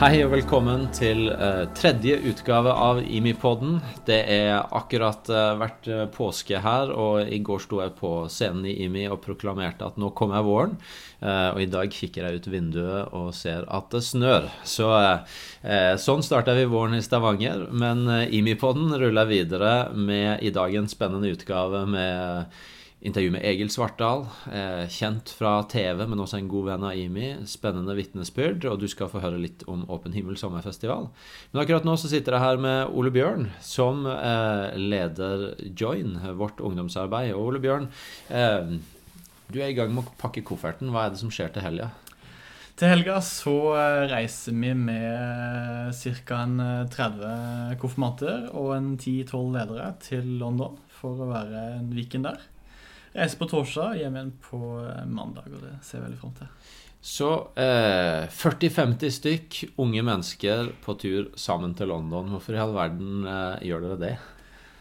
Hei og velkommen til uh, tredje utgave av Imipodden. Det er akkurat uh, vært uh, påske her, og i går sto jeg på scenen i Imi og proklamerte at nå kommer våren. og i dag kikker jeg ut vinduet og ser at det snør. Så sånn starter vi våren i Stavanger. Men Imipodden ruller videre med i dag en spennende utgave med Intervju med Egil Svartdal, eh, kjent fra TV, men også en god venn av IMI. Spennende vitnesbyrd, og du skal få høre litt om Åpen himmel sommerfestival. Men akkurat nå så sitter jeg her med Ole Bjørn, som eh, leder Join, vårt ungdomsarbeid. Og Ole Bjørn, eh, du er i gang med å pakke kofferten. Hva er det som skjer til helga? Til helga så reiser vi med ca. 30 konfirmanter og en 10-12 ledere til London for å være en weekend der. Reiser på torsdag, hjem igjen på eh, mandag, og det ser jeg veldig fram til. Så eh, 40-50 stykk unge mennesker på tur sammen til London. Hvorfor i all verden eh, gjør dere det?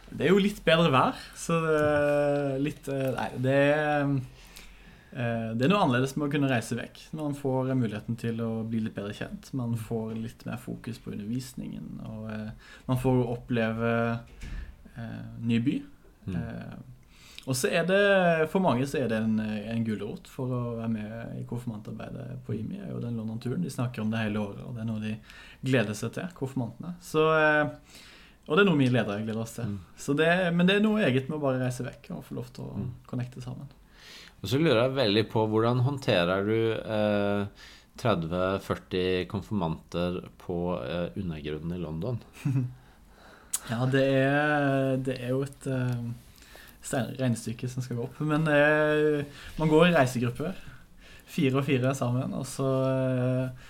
Det er jo litt bedre vær, så det er litt eh, Nei, det er eh, det er noe annerledes med å kunne reise vekk. Man får muligheten til å bli litt bedre kjent. Man får litt mer fokus på undervisningen. Og man får oppleve ny by. Mm. Og så er det, For mange så er det en, en gulrot for å være med i konfirmantarbeidet på IMI. er jo den London-turen. De snakker om det hele året, og det er noe de gleder seg til, konfirmantene. Så, eh, og det er noe vi ledere gleder oss til. Mm. Det, men det er noe eget med å bare reise vekk og få lov til å mm. connecte sammen. Og så lurer jeg veldig på hvordan håndterer du eh, 30-40 konfirmanter på eh, undergrunnen i London? ja, det er, det er jo et eh, regnestykke som skal gå opp. Men eh, man går i reisegrupper. Fire og fire sammen. Og så eh,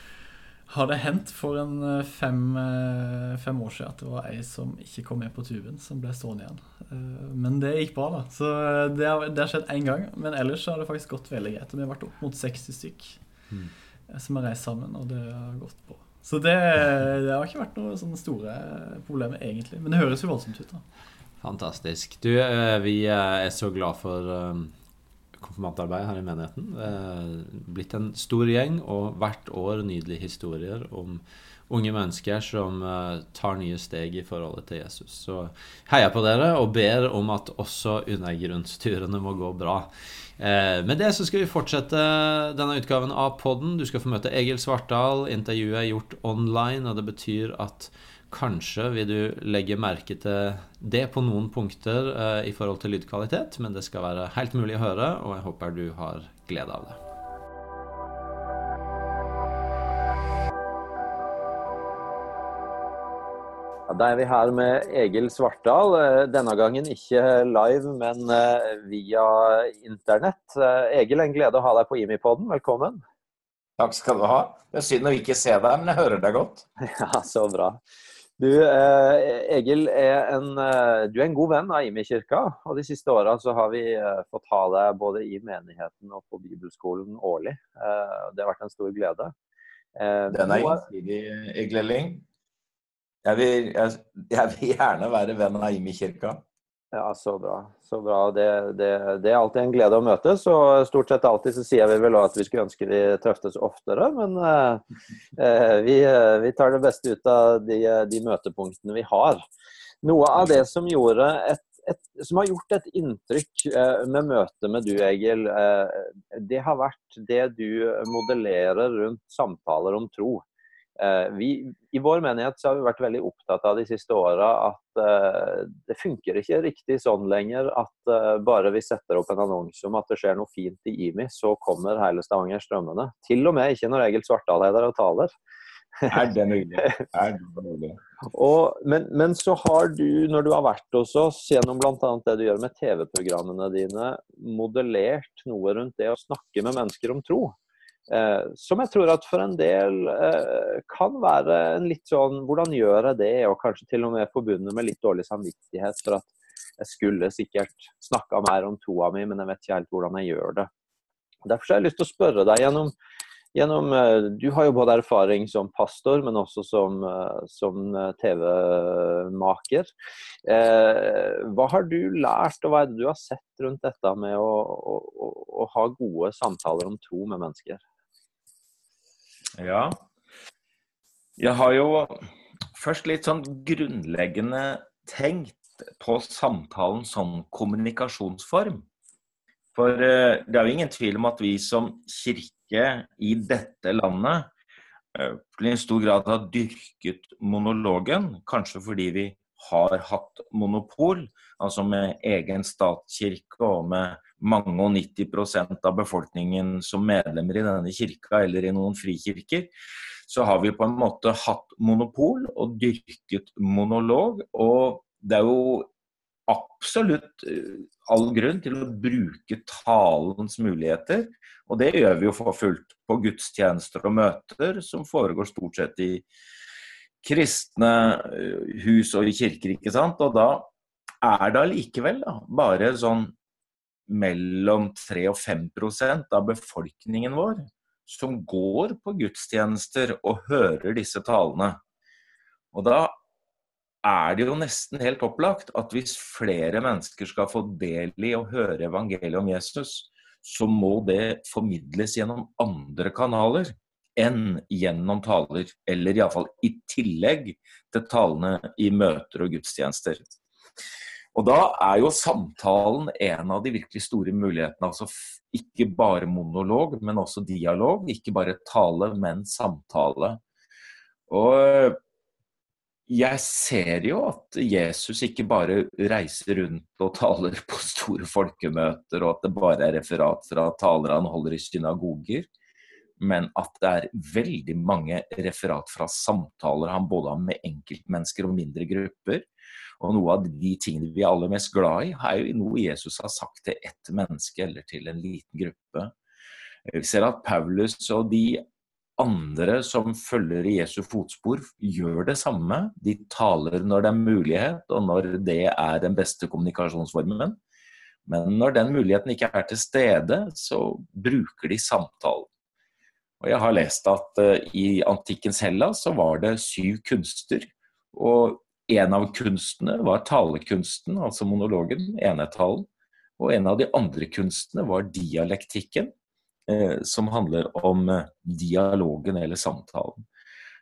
har det hendt for en eh, fem, eh, fem, år siden at det var ei som ikke kom med på tuben, som ble stående igjen. Eh, men det gikk bra, da. Så eh, det har, det har skjedd én gang. Men ellers har det faktisk gått veldig greit. Og vi har vært opp mot 60 stykk mm. som har reist sammen, og det har gått bra. Så det, det har ikke vært noen store problemer, egentlig. Men det høres jo voldsomt ut, da. Fantastisk. Du, eh, vi er så glad for konfirmantarbeidet konfirmantarbeid her i menigheten. Blitt en stor gjeng, og hvert år nydelige historier om unge mennesker som eh, tar nye steg i forholdet til Jesus. Så heier på dere og ber om at også undergrunnsturene må gå bra. Med det så skal vi fortsette denne utgaven av podden. Du skal få møte Egil Svartdal. Intervjuet er gjort online, og det betyr at Kanskje vil du legge merke til det på noen punkter eh, i forhold til lydkvalitet, men det skal være helt mulig å høre, og jeg håper du har glede av det. Da er vi her med Egil Svartdal. Eh, denne gangen ikke live, men eh, via internett. Eh, Egil, en glede å ha deg på IMI-podden. Velkommen. Takk skal du ha. Det er synd å ikke se deg, men jeg hører deg godt. Ja, Så bra. Du, eh, Egil, er en, eh, du er en god venn av Imi kirka. Og de siste åra så har vi eh, fått ha deg både i menigheten og på bibelskolen årlig. Eh, det har vært en stor glede. Eh, Den er gjensidig, Egil Elling. Jeg jeg, jeg vil gjerne være venn av Imi kirka. Ja, så bra. Så bra. Det, det, det, er alltid en glede å møtes. Og stort sett alltid så sier vi vel at vi skulle ønske vi trøftes oftere. Men eh, eh vi, eh, vi, tar det beste ut av de, de, møtepunktene vi har. Noe av det som, et, et, som har gjort et inntrykk eh, med møtet med du, Egil, eh, det har vært det du modellerer rundt samtaler om tro. Eh, vi, I vår menighet så har vi vært veldig opptatt av de siste åra at uh, det funker ikke riktig sånn lenger at uh, bare vi setter opp en annonse om at det skjer noe fint i IMI, så kommer hele Stavanger strømmende. Til og med ikke når Egil Svartdal er der og taler. Er det mulig? Er det mulig? og, men, men, så har du, når du har vært hos oss gjennom bl.a. det du gjør med TV-programmene dine, modellert noe rundt det å snakke med mennesker om tro. Eh, som jeg tror at for en del eh, kan være en litt sånn Hvordan gjør jeg det? Og kanskje til og med forbundet med litt dårlig samvittighet for at jeg skulle sikkert snakka mer om toa mi, men jeg vet ikke helt hvordan jeg gjør det. Derfor har jeg lyst til å spørre deg gjennom, gjennom eh, Du har jo både erfaring som pastor, men også som, eh, som eh, TV-maker. Eh, hva har du lært, og hva er det du har sett rundt dette med å, å, å, å ha gode samtaler om tro med mennesker? Ja. Jeg har jo først litt sånn grunnleggende tenkt på samtalen som kommunikasjonsform. For eh, det er jo ingen tvil om at vi som kirke i dette landet eh, i stor grad har dyrket monologen, kanskje fordi vi har hatt monopol, altså med egen statskirke og med mange og 90 av befolkningen som medlemmer i denne kirka eller i noen frikirker, så har vi på en måte hatt monopol og dyrket monolog. Og det er jo absolutt eh, all grunn til å bruke talens muligheter. Og det gjør vi jo for fullt på gudstjenester og møter, som foregår stort sett i kristne eh, hus og i kirker, ikke sant. Og da er det allikevel bare sånn mellom 3 og 5 av befolkningen vår som går på gudstjenester og hører disse talene. Og da er det jo nesten helt opplagt at hvis flere mennesker skal få del i å høre evangeliet om Jesus, så må det formidles gjennom andre kanaler enn gjennom taler. Eller iallfall i tillegg til talene i møter og gudstjenester. Og da er jo samtalen en av de virkelig store mulighetene. Altså ikke bare monolog, men også dialog. Ikke bare tale, men samtale. Og jeg ser jo at Jesus ikke bare reiser rundt og taler på store folkemøter, og at det bare er referat fra taler han holder i synagoger, men at det er veldig mange referat fra samtaler han både har med enkeltmennesker og mindre grupper. Og noe av de tingene vi er aller mest glad i, er jo noe Jesus har sagt til ett menneske eller til en liten gruppe. Vi ser at Paulus og de andre som følger i Jesu fotspor, gjør det samme. De taler når det er mulighet, og når det er den beste kommunikasjonsformen. Men når den muligheten ikke er til stede, så bruker de samtalen. Og jeg har lest at uh, i antikkens Hellas så var det syv kunster. Og en av kunstene var talekunsten, altså monologen, enetalen. Og en av de andre kunstene var dialektikken, Eh, som handler om eh, dialogen eller samtalen.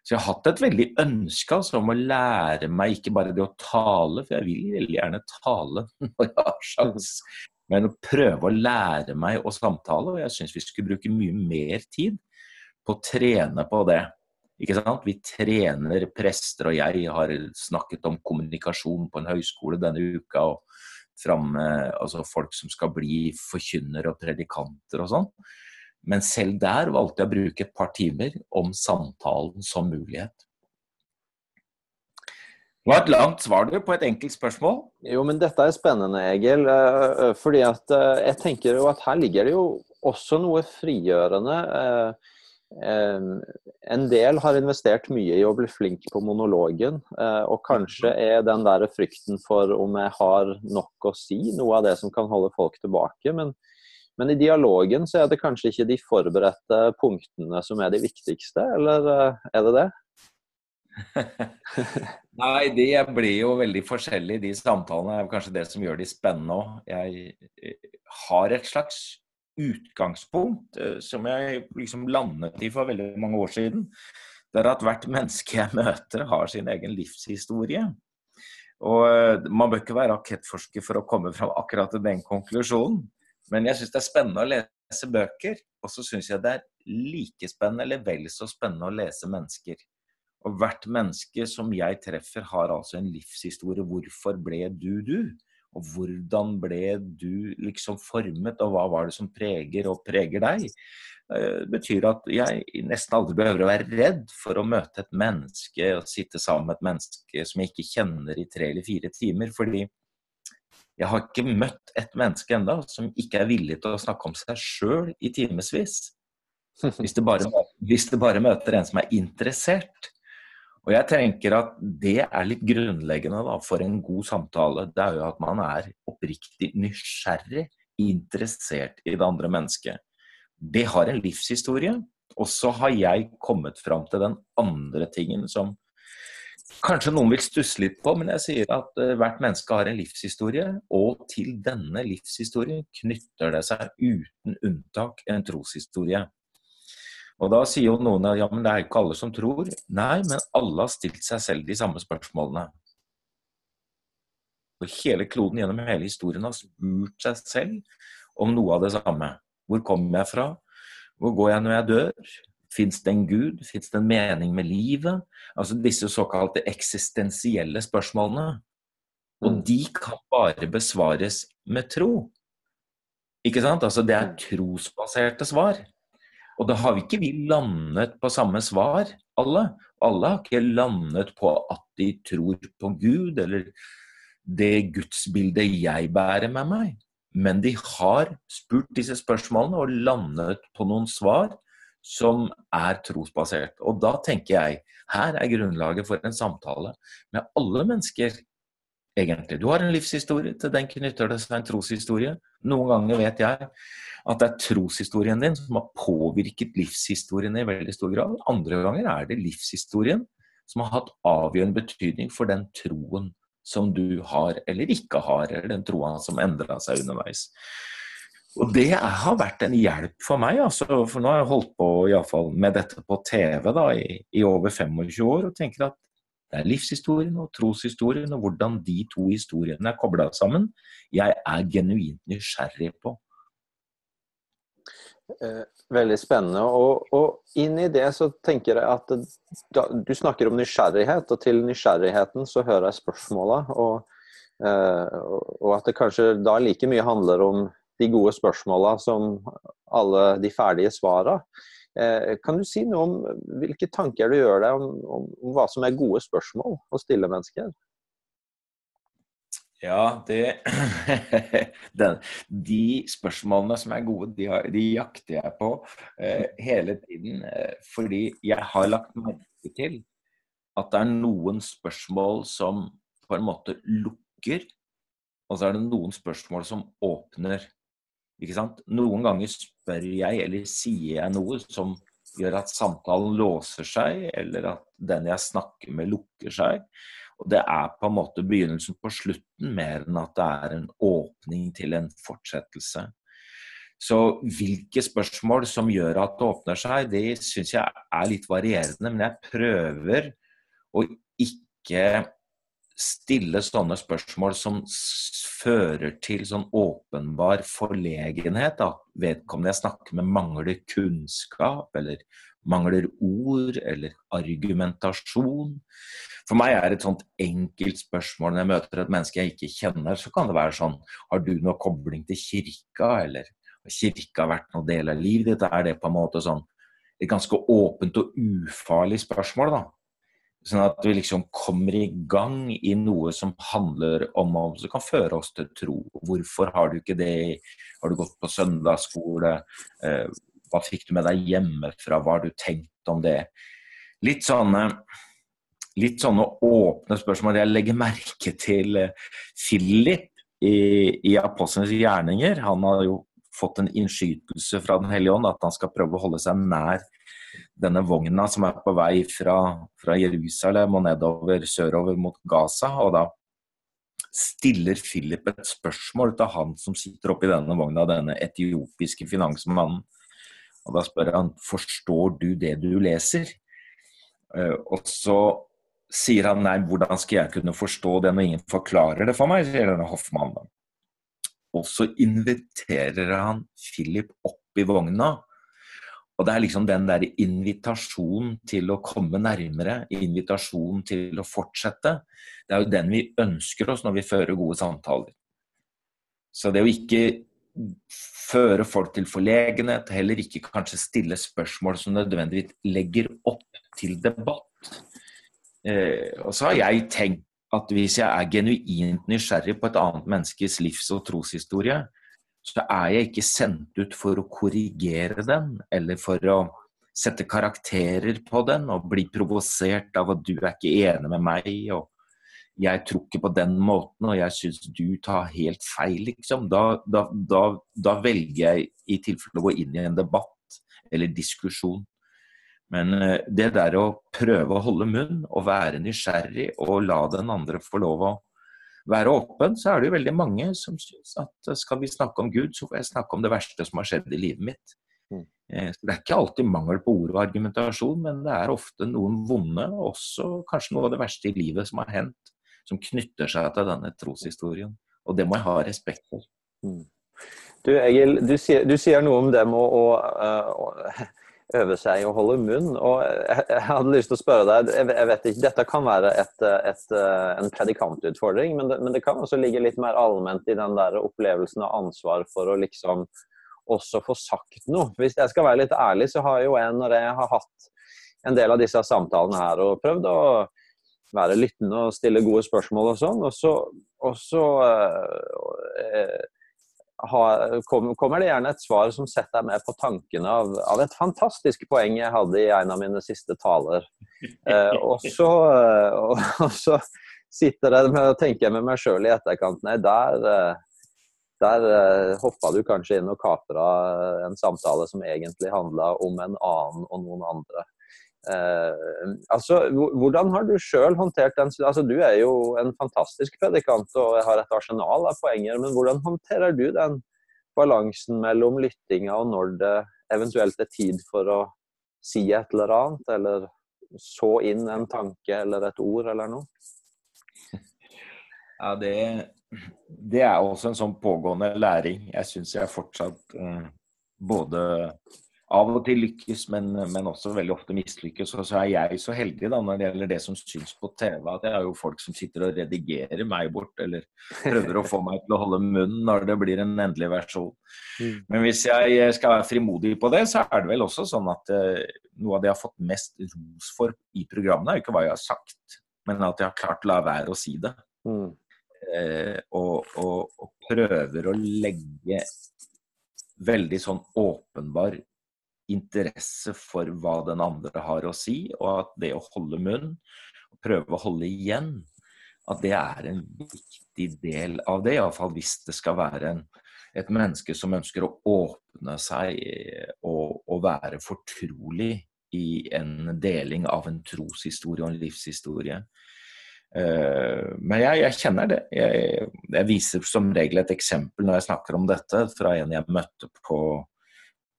Så jeg har hatt et veldig ønske altså, om å lære meg ikke bare det å tale, for jeg vil veldig gjerne tale når jeg har sjans, men å prøve å lære meg å samtale. Og jeg syns vi skulle bruke mye mer tid på å trene på det. Ikke sant? Vi trener prester, og jeg har snakket om kommunikasjon på en høyskole denne uka. og framme, altså folk som skal bli forkynnere og predikanter og sånn. Men selv der valgte jeg å bruke et par timer om samtalen som mulighet. Det var et langt svar på et enkelt spørsmål. Jo, men dette er spennende, Egil. Eh, fordi at eh, jeg tenker jo at her ligger det jo også noe frigjørende. Eh, en del har investert mye i å bli flink på monologen, og kanskje er den der frykten for om jeg har nok å si, noe av det som kan holde folk tilbake. Men men i dialogen så er det kanskje ikke de forberedte punktene som er de viktigste, eller eh, er det det? Nei, de blir jo veldig forskjellige, de samtalene. er kanskje det som gjør de spennende òg. Jeg eh, har et slags utgangspunkt eh, som jeg liksom landet i for veldig mange år siden. Det er at hvert menneske jeg møter, har sin egen livshistorie. Og man bør ikke være rakettforsker for å komme fram akkurat til den konklusjonen. Men jeg syns det er spennende å lese bøker, og så syns jeg det er like spennende, eller vel så spennende, å lese mennesker. Og hvert menneske som jeg treffer, har altså en livshistorie. Hvorfor ble du du? Og hvordan ble du liksom formet, og hva var det som preger og preger deg? Eh, det betyr at jeg nesten aldri behøver å være redd for å møte et menneske og sitte sammen med et menneske som jeg ikke kjenner i tre eller fire timer. fordi jeg har ikke møtt et menneske enda som ikke er villig til å snakke om seg sjøl i timevis. Hvis, hvis, det bare møter en som er interessert. Og jeg tenker at det er litt grunnleggende da, for en god samtale. Det er jo at man er oppriktig nysgjerrig, interessert i det andre mennesket. det har en livshistorie. Og så har jeg kommet fram til den andre tingen som kanskje noen vil stusse litt på, men jeg sier at uh, hvert menneske har en livshistorie. Og til denne livshistorien knytter det seg uten unntak en troshistorie. Og da sier jo noen at ja, men det er ikke alle som tror. Nei, men alle har stilt seg selv de samme spørsmålene. Og hele kloden gjennom hele historien har spurt seg selv om noe av det samme. Hvor kommer jeg fra? Hvor går jeg når jeg dør? Fins det en gud? Fins det en mening med livet? Altså disse såkalte eksistensielle spørsmålene. Og mm. de kan bare besvares med tro. Ikke sant? Altså det er trosbaserte svar. Og da har vi ikke vi landet på samme svar, alle. Alle har ikke landet på at de tror på Gud, eller det gudsbildet jeg bærer med meg. Men de har spurt disse spørsmålene og landet på noen svar som er trosbasert. Og da tenker jeg her er grunnlaget for en samtale med alle mennesker, egentlig. Du har en livshistorie, til den knytter det seg en troshistorie. Noen ganger vet jeg at det er troshistorien din som har påvirket livshistorien i veldig stor grad. Andre ganger er det livshistorien som har hatt avgjørende betydning for den troen som du har eller ikke har, eller den troa som endra seg underveis. Og det har vært en hjelp for meg, altså, for nå har jeg holdt på i fall, med dette på TV da, i, i, over 25 år, og tenker at det er livshistorien og troshistorien og hvordan de to historiene er kobla sammen, jeg er genuint nysgjerrig på. Eh, veldig spennende. Og, og inn i det så tenker jeg at du snakker om nysgjerrighet, og til nysgjerrigheten så hører jeg spørsmåla. Og, eh, og, at det kanskje da like mye handler om de gode spørsmåla som alle de ferdige svara. Eh, kan du si noe om hvilke tanker du gjør deg om, om, om hva som er gode spørsmål å stille mennesker? Ja, det den, De spørsmålene som er gode, de, har, de jakter jeg på eh, hele tiden. Eh, fordi jeg har lagt merke til at det er noen spørsmål som på en måte lukker, og så er det noen spørsmål som åpner. Noen ganger spør jeg eller sier jeg noe som gjør at samtalen låser seg, eller at den jeg snakker med, lukker seg. Og det er på en måte begynnelsen på slutten mer enn at det er en åpning til en fortsettelse. Så hvilke spørsmål som gjør at det åpner seg, det syns jeg er litt varierende. Men jeg prøver å ikke stille sånne spørsmål som fører til sånn åpenbar forlegenhet. At vedkommende jeg snakker med, mangler kunnskap, eller mangler ord, eller argumentasjon. For meg er et sånt enkelt spørsmål når jeg møter et menneske jeg ikke kjenner, så kan det være sånn Har du noe kobling til kirka, eller har kirka vært noen del av livet ditt? Er det på en måte sånn et ganske åpent og ufarlig spørsmål, da? Sånn at vi liksom kommer i gang i noe som handler om og som kan føre oss til tro. Hvorfor har du ikke det? Har du gått på søndagsskole? Eh, hva fikk du med deg hjemmefra? Hva har du tenkt om det? Litt sånne litt sånne åpne spørsmål. Jeg legger merke til eh, Philip i, i Apostlenes gjerninger. Han har jo fått en innskytelse fra Den hellige ånd at han skal prøve å holde seg nær denne vogna som er på vei fra, fra Jerusalem og nedover sørover mot Gaza. Og da stiller Philip et spørsmål til han som sitter oppi denne vogna, denne etiopiske finansmannen. Og da spør han forstår du det du leser. Uh, og så sier han nei, hvordan skal jeg kunne forstå det når ingen forklarer det for meg, sier denne hoffmannen. Og så inviterer han Philip opp i vogna. Og det er liksom den der invitasjonen til å komme nærmere, invitasjonen til å fortsette, det er jo den vi ønsker oss når vi fører gode samtaler. Så det å ikke føre folk til forlegenhet, heller ikke kanskje stille spørsmål som nødvendigvis legger opp til debatt, Eh, og så har jeg tenkt at hvis jeg er genuint nysgjerrig på et annet menneskes livs- og troshistorie, så er jeg ikke sendt ut for å korrigere den, eller for å sette karakterer på den og bli provosert av at du er ikke enig med meg. Og jeg tror ikke på den måten, og jeg syns du tar helt feil, liksom. Da, da, da, da, velger jeg i tilfelle å gå inn i en debatt eller diskusjon. Men eh, det der å prøve å holde munn og være nysgjerrig og la den andre få lov å være åpen, så er det jo veldig mange som syns at skal vi snakke om Gud, så får jeg snakke om det verste som har skjedd i livet mitt. Mm. Eh, så Det er ikke alltid mangel på ord og argumentasjon, men det er ofte noen vonde, også kanskje noe av det verste i livet som har hendt, som knytter seg til denne troshistorien. Og det må jeg ha respekt for. Mm. Du Egil, du sier, du sier, noe om det med å, å, å øve seg å holde munn. og jeg, hadde lyst til å spørre deg, jeg, vet ikke, Dette kan være et, et, en predikantutfordring, men det, men det, kan også ligge litt mer allment i den der opplevelsen av ansvar for å liksom også få sagt noe. Hvis jeg skal være litt ærlig, så har jo jeg, når jeg har hatt en del av disse samtalene her og prøvd å være lyttende og stille gode spørsmål og sånn, og så, og så øh, ha, kom, kommer det gjerne et svar som setter meg på tankene av, av, et fantastisk poeng jeg hadde i en av mine siste taler. Eh, og, så, uh, og, og, så, sitter jeg med og tenker med meg sjøl i etterkant Nei, der der eh, hoppa du kanskje inn og kapra en samtale som egentlig handla om en annen og noen andre. Eh, altså, Hvordan har du sjøl håndtert den altså, Du er jo en fantastisk predikant og har et arsenal av poenger, men hvordan håndterer du den balansen mellom lyttinga og når det eventuelt er tid for å si et eller annet, eller så inn en tanke eller et ord eller noe? Ja, det, det er også en sånn pågående læring. Jeg syns jeg fortsatt eh, både av og til lykkes, men, men også veldig ofte mislykkes. Og så er jeg så heldig da når det gjelder det som syns på TV, at jeg har jo folk som sitter og redigerer meg bort, eller prøver å få meg til å holde munn når det blir en endelig versjon. Mm. Men hvis jeg skal være frimodig på det, så er det vel også sånn at uh, noe av det jeg har fått mest ros for i programmene, er jo ikke hva jeg har sagt, men at jeg har klart å la være å si det. Mm eh, og, og, og, prøver å legge veldig sånn åpenbar interesse for hva den andre har å si, og at det å holde munn, prøve å holde igjen, at det er en viktig del av det. Iallfall hvis det skal være en, et menneske som ønsker å åpne seg og, og være fortrolig i en deling av en troshistorie og en livshistorie. Eh, men jeg, jeg kjenner det. Jeg, jeg, viser som regel et eksempel når jeg snakker om dette, fra en jeg møtte på,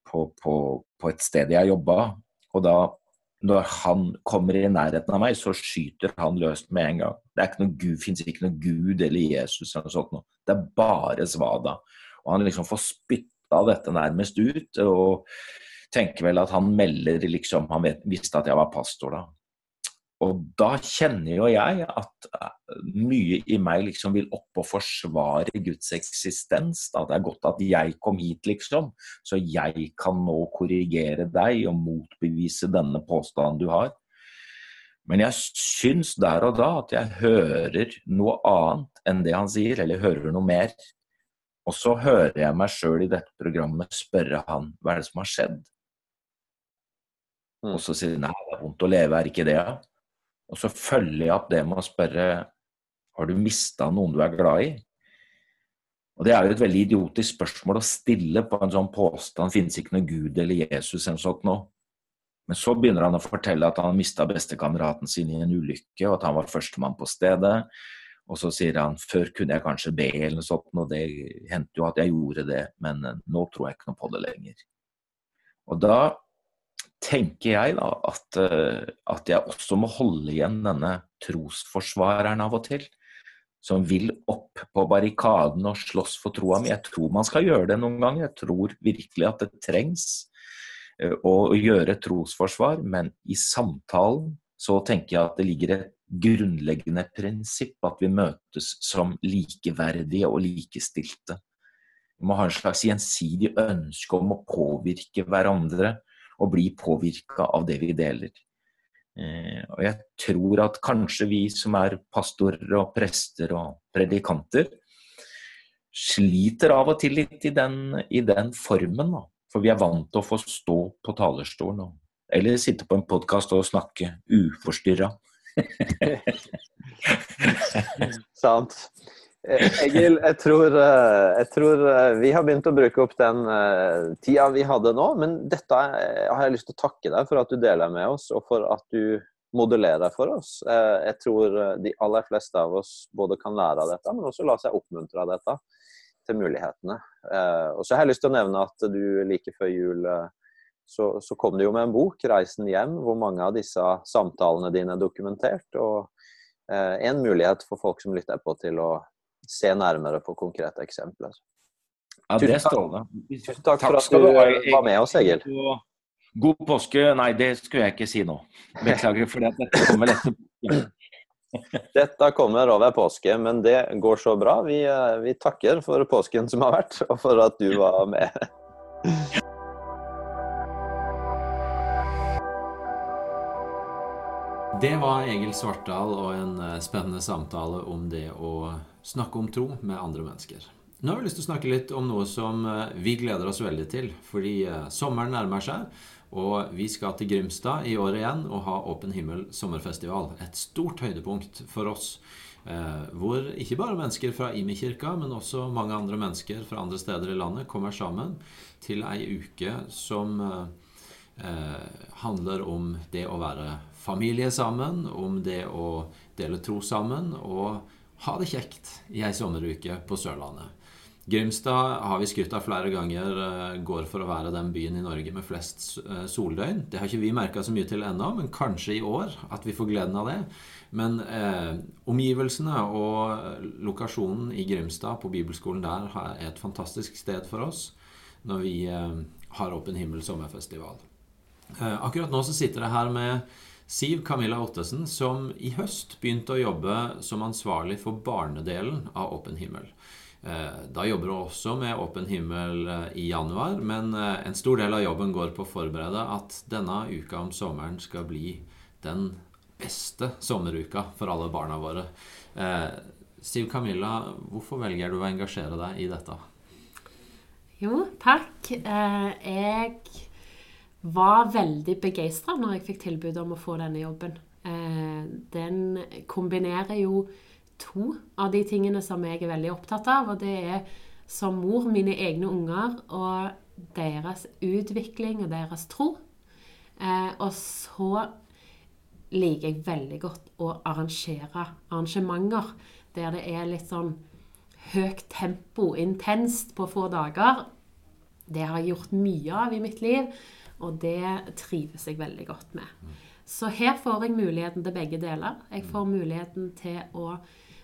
på, på, på et sted jeg jobba. Og da, når han kommer i nærheten av meg, så skyter han løst med en gang. Det er ikke noe Gud, fins ikke noe Gud eller Jesus eller noe sånt noe. Det er bare svada. Og han liksom får spytta dette nærmest ut. og tenker vel at han melder liksom Han vet, visste at jeg var pastor da. Og da kjenner jo jeg at eh, mye i meg liksom vil opp og forsvare Guds eksistens. Da. Det er godt at jeg kom hit, liksom, så jeg kan nå korrigere deg og motbevise denne påstanden du har. Men jeg syns der og da at jeg hører noe annet enn det han sier, eller hører noe mer. Og så hører jeg meg sjøl i dette programmet spørre han hva er det som har skjedd? Mm. Og så sier han nei, det er vondt å leve, er ikke det? Ja? Og så følger jeg opp det med å spørre har du mista noen du er glad i. Og Det er jo et veldig idiotisk spørsmål å stille på en sånn påstand finnes ikke noe Gud eller Jesus eller sånt nå. Men så begynner han å fortelle at han mista bestekameraten sin i en ulykke, og at han var førstemann på stedet. Og så sier han før kunne jeg kanskje be, eller noe sånt, og det hendte jo at jeg gjorde det, men nå tror jeg ikke noe på det lenger. Og da tenker jeg da at, eh, at, jeg også må holde igjen denne trosforsvareren av og til. Som vil opp på barrikaden og slåss for troa mi. Jeg tror man skal gjøre det noen ganger. Jeg tror virkelig at det trengs eh, å gjøre trosforsvar. Men i samtalen så tenker jeg at det ligger et grunnleggende prinsipp at vi møtes som likeverdige og likestilte. Vi må ha en slags gjensidig ønske om å påvirke hverandre og bli påvirka av det vi deler. Eh, og jeg tror at kanskje vi som er pastorer og prester og predikanter, sliter av og til litt i den, i den formen. Da. For vi er vant til å få stå på talerstolen, eller sitte på en podkast og snakke uforstyrra. Sant. Eh, Egil, jeg tror, eh, jeg tror, eh, vi har begynt å bruke opp den tida vi hadde nå. Men dette har jeg lyst til å takke deg for at du deler med oss, og for at du modellerer for oss. Jeg tror de aller fleste av oss både kan lære av dette, men også la seg oppmuntre av dette til mulighetene. Og så har jeg lyst til å nevne at du like før jul så, så kom du jo med en bok, 'Reisen hjem', hvor mange av disse samtalene dine er dokumentert. og en mulighet for folk som lytter på til å se nærmere på konkrete eksempler. Ja, det er strålende. Tusen takk for at du var med oss, Egil. God påske. Nei, det skulle jeg ikke si nå. Beklager, for dette kommer etterpå. Dette kommer over påske, men det går så bra. Vi, eh, vi takker for påsken som har vært, og for at du var med. Det var Egil Svartdal og en eh, spennende samtale om det å snakke om tro med andre mennesker. Nå har vi lyst til å snakke litt om noe som eh, vi gleder oss veldig til. Fordi eh, sommeren nærmer seg, og vi skal til Grimstad i år igjen og ha Åpen himmel sommerfestival. Et stort høydepunkt for oss. Hvor ikke bare mennesker fra Imi-kirka, men også mange andre mennesker fra andre steder i landet kommer sammen til ei uke som handler om det å være familie sammen, om det å dele tro sammen og ha det kjekt i ei sommeruke på Sørlandet. Grimstad har vi skrytt av flere ganger eh, går for å være den byen i Norge med flest eh, soldøgn. Det har ikke vi merka så mye til ennå, men kanskje i år at vi får gleden av det. Men eh, omgivelsene og lokasjonen i Grimstad på bibelskolen der er et fantastisk sted for oss når vi eh, har Åpen himmel sommerfestival. Eh, akkurat nå så sitter jeg her med Siv Camilla Ottesen, som i høst begynte å jobbe som ansvarlig for barnedelen av Åpen himmel. Eh, da jobber hun også med Åpen himmel eh, i januar, men eh, en stor del av jobben går på å forberede at denne uka om sommeren skal bli den beste sommeruka for alle barna våre. Siv Camilla, hvorfor velger du å engasjere deg i dette? Jo, takk. Jeg var veldig begeistra når jeg fikk tilbud om å få denne jobben. Eh, den kombinerer jo to av de tingene som jeg er veldig opptatt av. Og det er som mor mine egne unger og deres utvikling og deres tro. Eh, og så liker jeg veldig godt å arrangere arrangementer der det er litt sånn høyt tempo, intenst på få dager. Det har jeg gjort mye av i mitt liv. Og det trives jeg veldig godt med. Så her får jeg muligheten til begge deler. Jeg får muligheten til å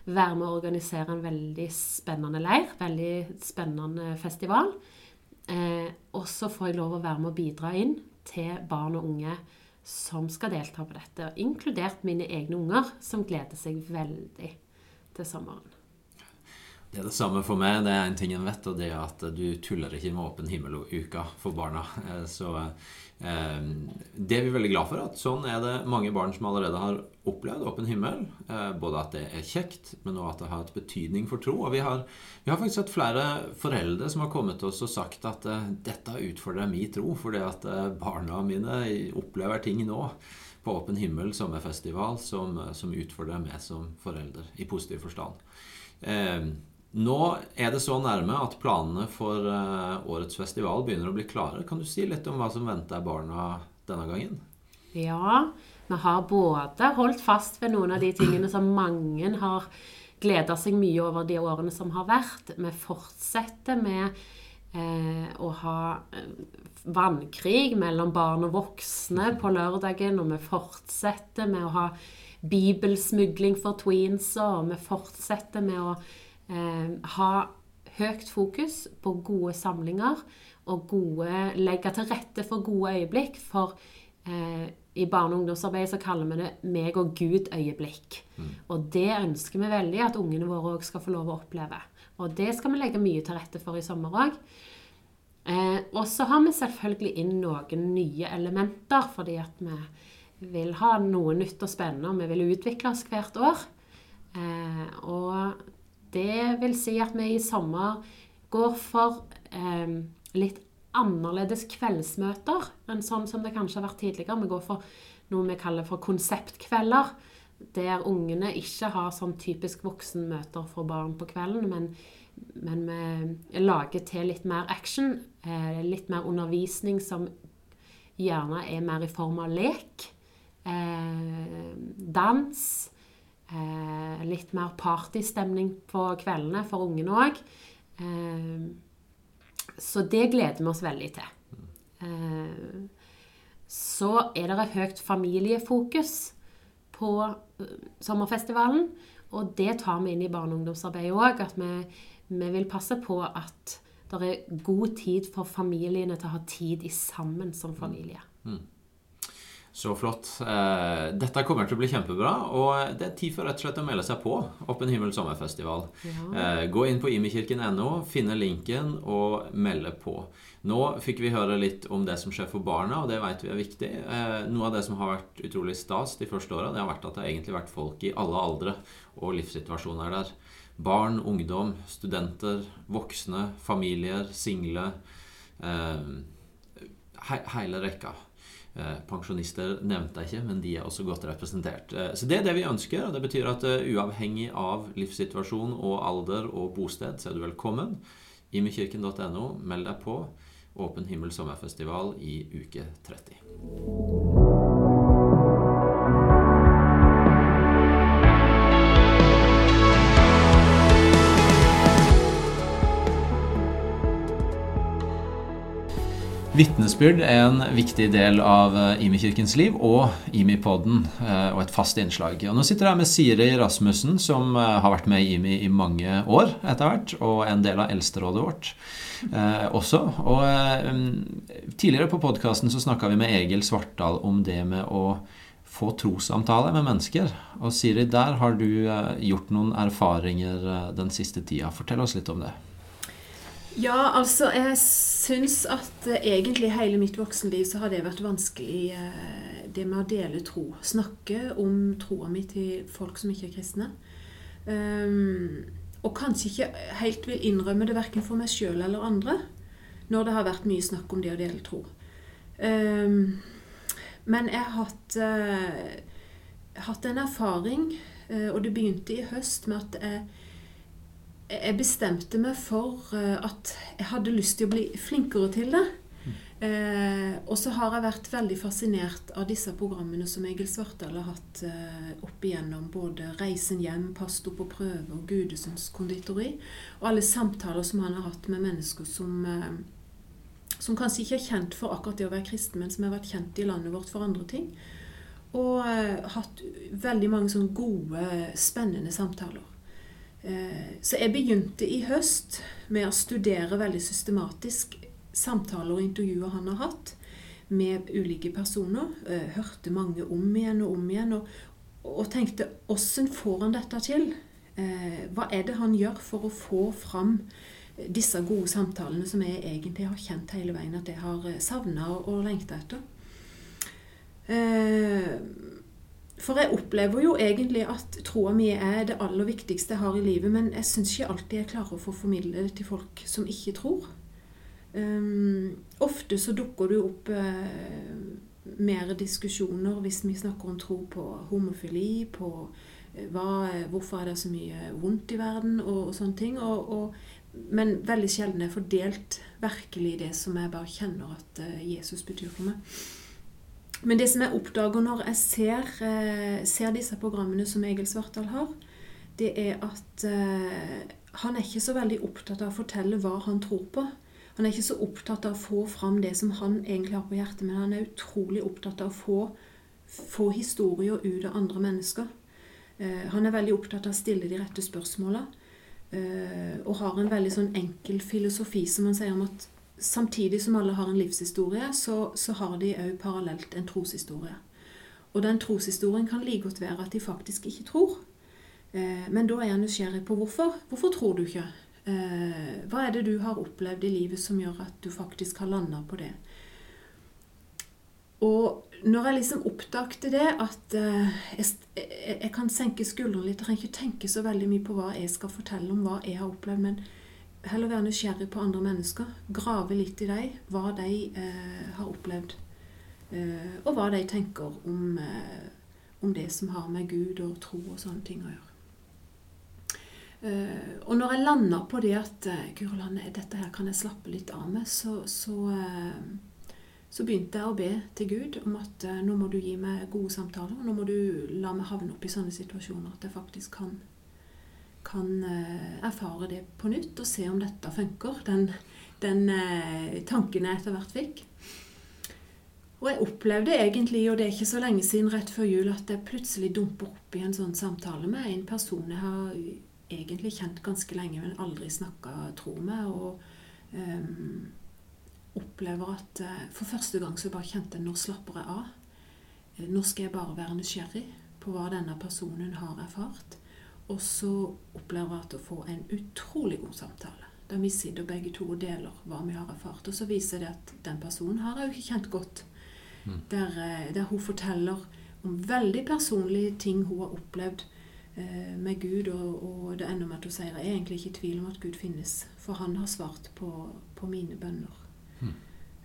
være med å organisere en veldig spennende leir. Veldig spennende festival. Eh, og så får jeg lov å være med å bidra inn til barn og unge som skal delta på dette. Inkludert mine egne unger, som gleder seg veldig til sommeren. Det er det samme for meg. Det er en ting en vet, og det er at du tuller ikke med åpen himmel-uka for barna. Eh, så eh, det er vi veldig glad for. at Sånn er det mange barn som allerede har opplevd åpen himmel. Eh, både at det er kjekt, men også at det har et betydning for tro. Og vi har, vi har faktisk hatt flere foreldre som har kommet til oss og sagt at dette utfordrer min tro, fordi at barna mine opplever ting nå på Åpen himmel sommerfestival som, som utfordrer meg som forelder, i positiv forstand. Eh, nå er det så nærme at planene for uh, årets festival begynner å bli klare. Kan du si litt om hva som venter barna denne gangen? Ja, vi har både holdt fast ved noen av de tingene som mange har gleda seg mye over de årene som har vært. Vi fortsetter med eh, å ha eh, vannkrig mellom barn og voksne på lørdagen. Og vi fortsetter med å ha bibelsmugling for tweenser. Og vi fortsetter med å eh, ha høyt fokus på gode samlinger og gode, legge til rette for gode øyeblikk. For eh, i barne- og ungdomsarbeid så kaller vi det 'meg og Gud-øyeblikk'. Mm. Og det ønsker vi veldig at ungene våre òg skal få lov å oppleve. Og det skal vi legge mye til rette for i sommer òg. Eh, og så har vi selvfølgelig inn noen nye elementer, fordi at vi vil ha noe nytt og spennende, og vi vil utvikle oss hvert år. Eh, og det vil si at vi i sommer går for eh, litt annerledes kveldsmøter enn sånn som det kanskje har vært tidligere. Vi går for noe vi kaller for konseptkvelder. der ungene ikke har sånn typisk voksenmøter for barn på kvelden, men, men vi lager til litt mer action. Eh, litt mer undervisning som gjerne er mer i form av lek. Eh, dans. Eh, litt mer partystemning på kveldene for ungene òg. Eh, så det gleder vi oss veldig til. Eh, så er det et høyt familiefokus på eh, sommerfestivalen. Og det tar vi inn i barne- og ungdomsarbeidet òg. At vi, vi, vil passe på at det er god tid for familiene til å ha tid i sammen som familie. Mm. Så flott. Eh, dette kommer til å bli kjempebra. Og det er tid for rett og slett å melde seg på Åpen himmel sommerfestival. Ja. Eh, gå inn på imekirken.no, finne linken og melde på. Nå fikk vi høre litt om det som skjer for barna, og det vet vi er viktig. Eh, noe av det som har vært utrolig stas de første åra, har vært at det har egentlig vært folk i alle aldre og livssituasjoner der. Barn, ungdom, studenter, voksne, familier, single. hele rekka. Eh, pensjonister nevnte jeg ikke, men de er også godt representert. Eh, så det er det vi ønsker. og Det betyr at eh, uavhengig av livssituasjon og alder og bosted, så er du velkommen. Imekirken.no, meld deg på. Åpen himmel sommerfestival i uke 30. Vitnesbyrd er en viktig del av eh, IMI-kirkens liv og IMI-podden eh, og et fast innslag. Og nå sitter jeg med Siri Rasmussen, som eh, har vært med i IMI i mange år etter hvert, og en del av eldsterådet vårt eh, også. Og eh, Tidligere på podkasten snakka vi med Egil Svartdal om det med å få trossamtale med mennesker. Og Siri, der har du gjort noen erfaringer den siste tida. Fortell oss litt om det. Ja, altså jeg syns at uh, egentlig hele mitt voksenliv så har det vært vanskelig, uh, det med å dele tro. Snakke om troa mi til folk som ikke er kristne. Um, og kanskje ikke helt vil innrømme det verken for meg sjøl eller andre når det har vært mye snakk om det å dele tro. Um, men jeg har hatt, uh, hatt en erfaring, og det begynte i høst med at jeg jeg bestemte meg for eh, at jeg hadde lyst til å bli flinkere til det. Eh, og så har jeg vært veldig fascinert av disse programmene som Egil Svartdal har hatt eh, opp igjennom. Både 'Reisen hjem', 'Pasto på prøve' og 'Gudesønns konditori'. Og alle samtaler som han har hatt med mennesker som, eh, som kanskje ikke er kjent for akkurat det å være kristen, men som har vært kjent i landet vårt for andre ting. Og eh, hatt veldig mange sånne gode, spennende samtaler. Eh, så jeg begynte i høst med å studere veldig systematisk samtaler og intervjuer han har hatt med ulike personer. Eh, hørte mange om igjen og om igjen. Og, og tenkte åssen får han dette til? Eh, hva er det han gjør for å få fram disse gode samtalene som jeg egentlig har kjent hele veien at jeg har savna og lengta etter? For jeg opplever jo egentlig at troa mi er det aller viktigste jeg har i livet, men jeg syns ikke alltid jeg klarer å få formidle det til folk som ikke tror. Um, ofte så dukker det jo opp uh, mer diskusjoner hvis vi snakker om tro på homofili, på uh, hva, hvorfor er det så mye vondt i verden, og, og sånne ting. Og, og, men veldig sjelden er fordelt virkelig det som jeg bare kjenner at uh, Jesus betyr for meg. Men det som jeg oppdager når jeg ser, eh, ser disse programmene som Egil Svartdal har, det er at uh, han er ikke så veldig opptatt av å fortelle hva han tror på. Han er ikke så opptatt av å få fram det som han egentlig har på hjertet, men han er utrolig opptatt av å få, få historier ut av andre mennesker. Uh, han er veldig opptatt av å stille de rette spørsmåla. Og har en veldig sånn enkel filosofi som han sier om at samtidig som alle har en livshistorie, så, så har de òg parallelt en troshistorie. Og den troshistorien kan like godt være at de faktisk ikke tror. Eh, men da er jeg nysgjerrig på hvorfor. Hvorfor tror du ikke? Eh, hva er det du har opplevd i livet som gjør at du faktisk har landa på det? Og når jeg liksom oppdagte det, at eh, jeg, jeg, kan senke skuldrene litt Jeg trenger ikke tenke så veldig mye på hva jeg skal fortelle om hva jeg har opplevd, men heller være nysgjerrig på andre mennesker. Grave litt i dem, hva de eh, har opplevd. Eh, og hva de tenker om, eh, om det som har med Gud og tro og sånne ting å gjøre. Uh, og når jeg lander på det at uh, dette her kan jeg slappe litt av med, så, så, uh, så begynte jeg å be til Gud om at nå må du gi meg gode samtaler. og Nå må du la meg havne opp i sånne situasjoner at jeg faktisk kan, kan erfare det på nytt og se om dette funker. Den, den tanken jeg etter hvert fikk. Og jeg opplevde egentlig, og det er ikke så lenge siden rett før jul, at jeg plutselig dumper opp i en sånn samtale med en person jeg har egentlig kjent ganske lenge, men aldri snakka tro med. Og um, opplever at for første gang så bare kjente jeg nå slapper jeg av. Nå skal jeg bare være nysgjerrig på hva denne personen har erfart. Og så opplever jeg at å få en utrolig god samtale. Der vi sitter begge to og deler hva vi har erfart. Og så viser det at den personen har jeg jo ikke kjent godt. Mm. Der, uh, der hun forteller om veldig personlige ting hun har opplevd Eh, med Gud, og, og, det ender med at hun sier jeg er egentlig ikke i tvil om at Gud finnes, for han har svart på, på mine bønner. Mm.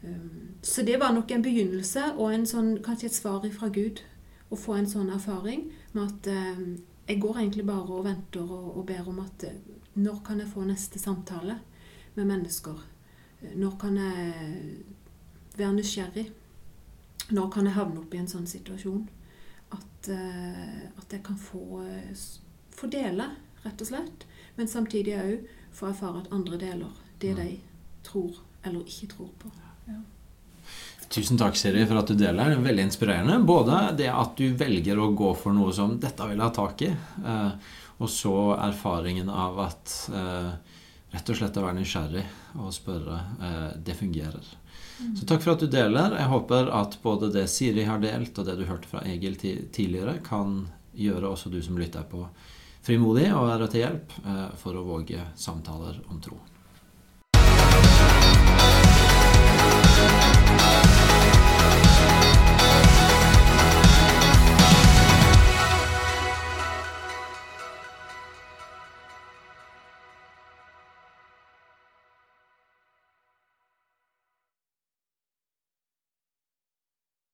Um, så det var nok en begynnelse og en sånn, kanskje et svar fra Gud å få en sånn erfaring med at um, jeg går egentlig bare og venter og, og ber om at uh, når kan jeg få neste samtale med mennesker? Uh, når kan jeg være nysgjerrig? Når kan jeg havne opp i en sånn situasjon? at, eh, at jeg kan få, eh, få dele, rett og slett. Men samtidig òg få erfare at andre deler det de tror eller ikke tror på. Ja. Tusen takk, Siri, for at du deler. Veldig inspirerende. Både det at du velger å gå for noe som 'dette vil jeg ha tak i', eh, og så erfaringen av at eh, rett og slett å være nysgjerrig og spørre. Eh, det fungerer. Mm. Så takk for at du deler. Jeg håper at både det Siri har delt, og det du hørte fra Egil tidligere, kan gjøre også du som lytter på, frimodig og være til hjelp for å våge samtaler om tro. Yeah.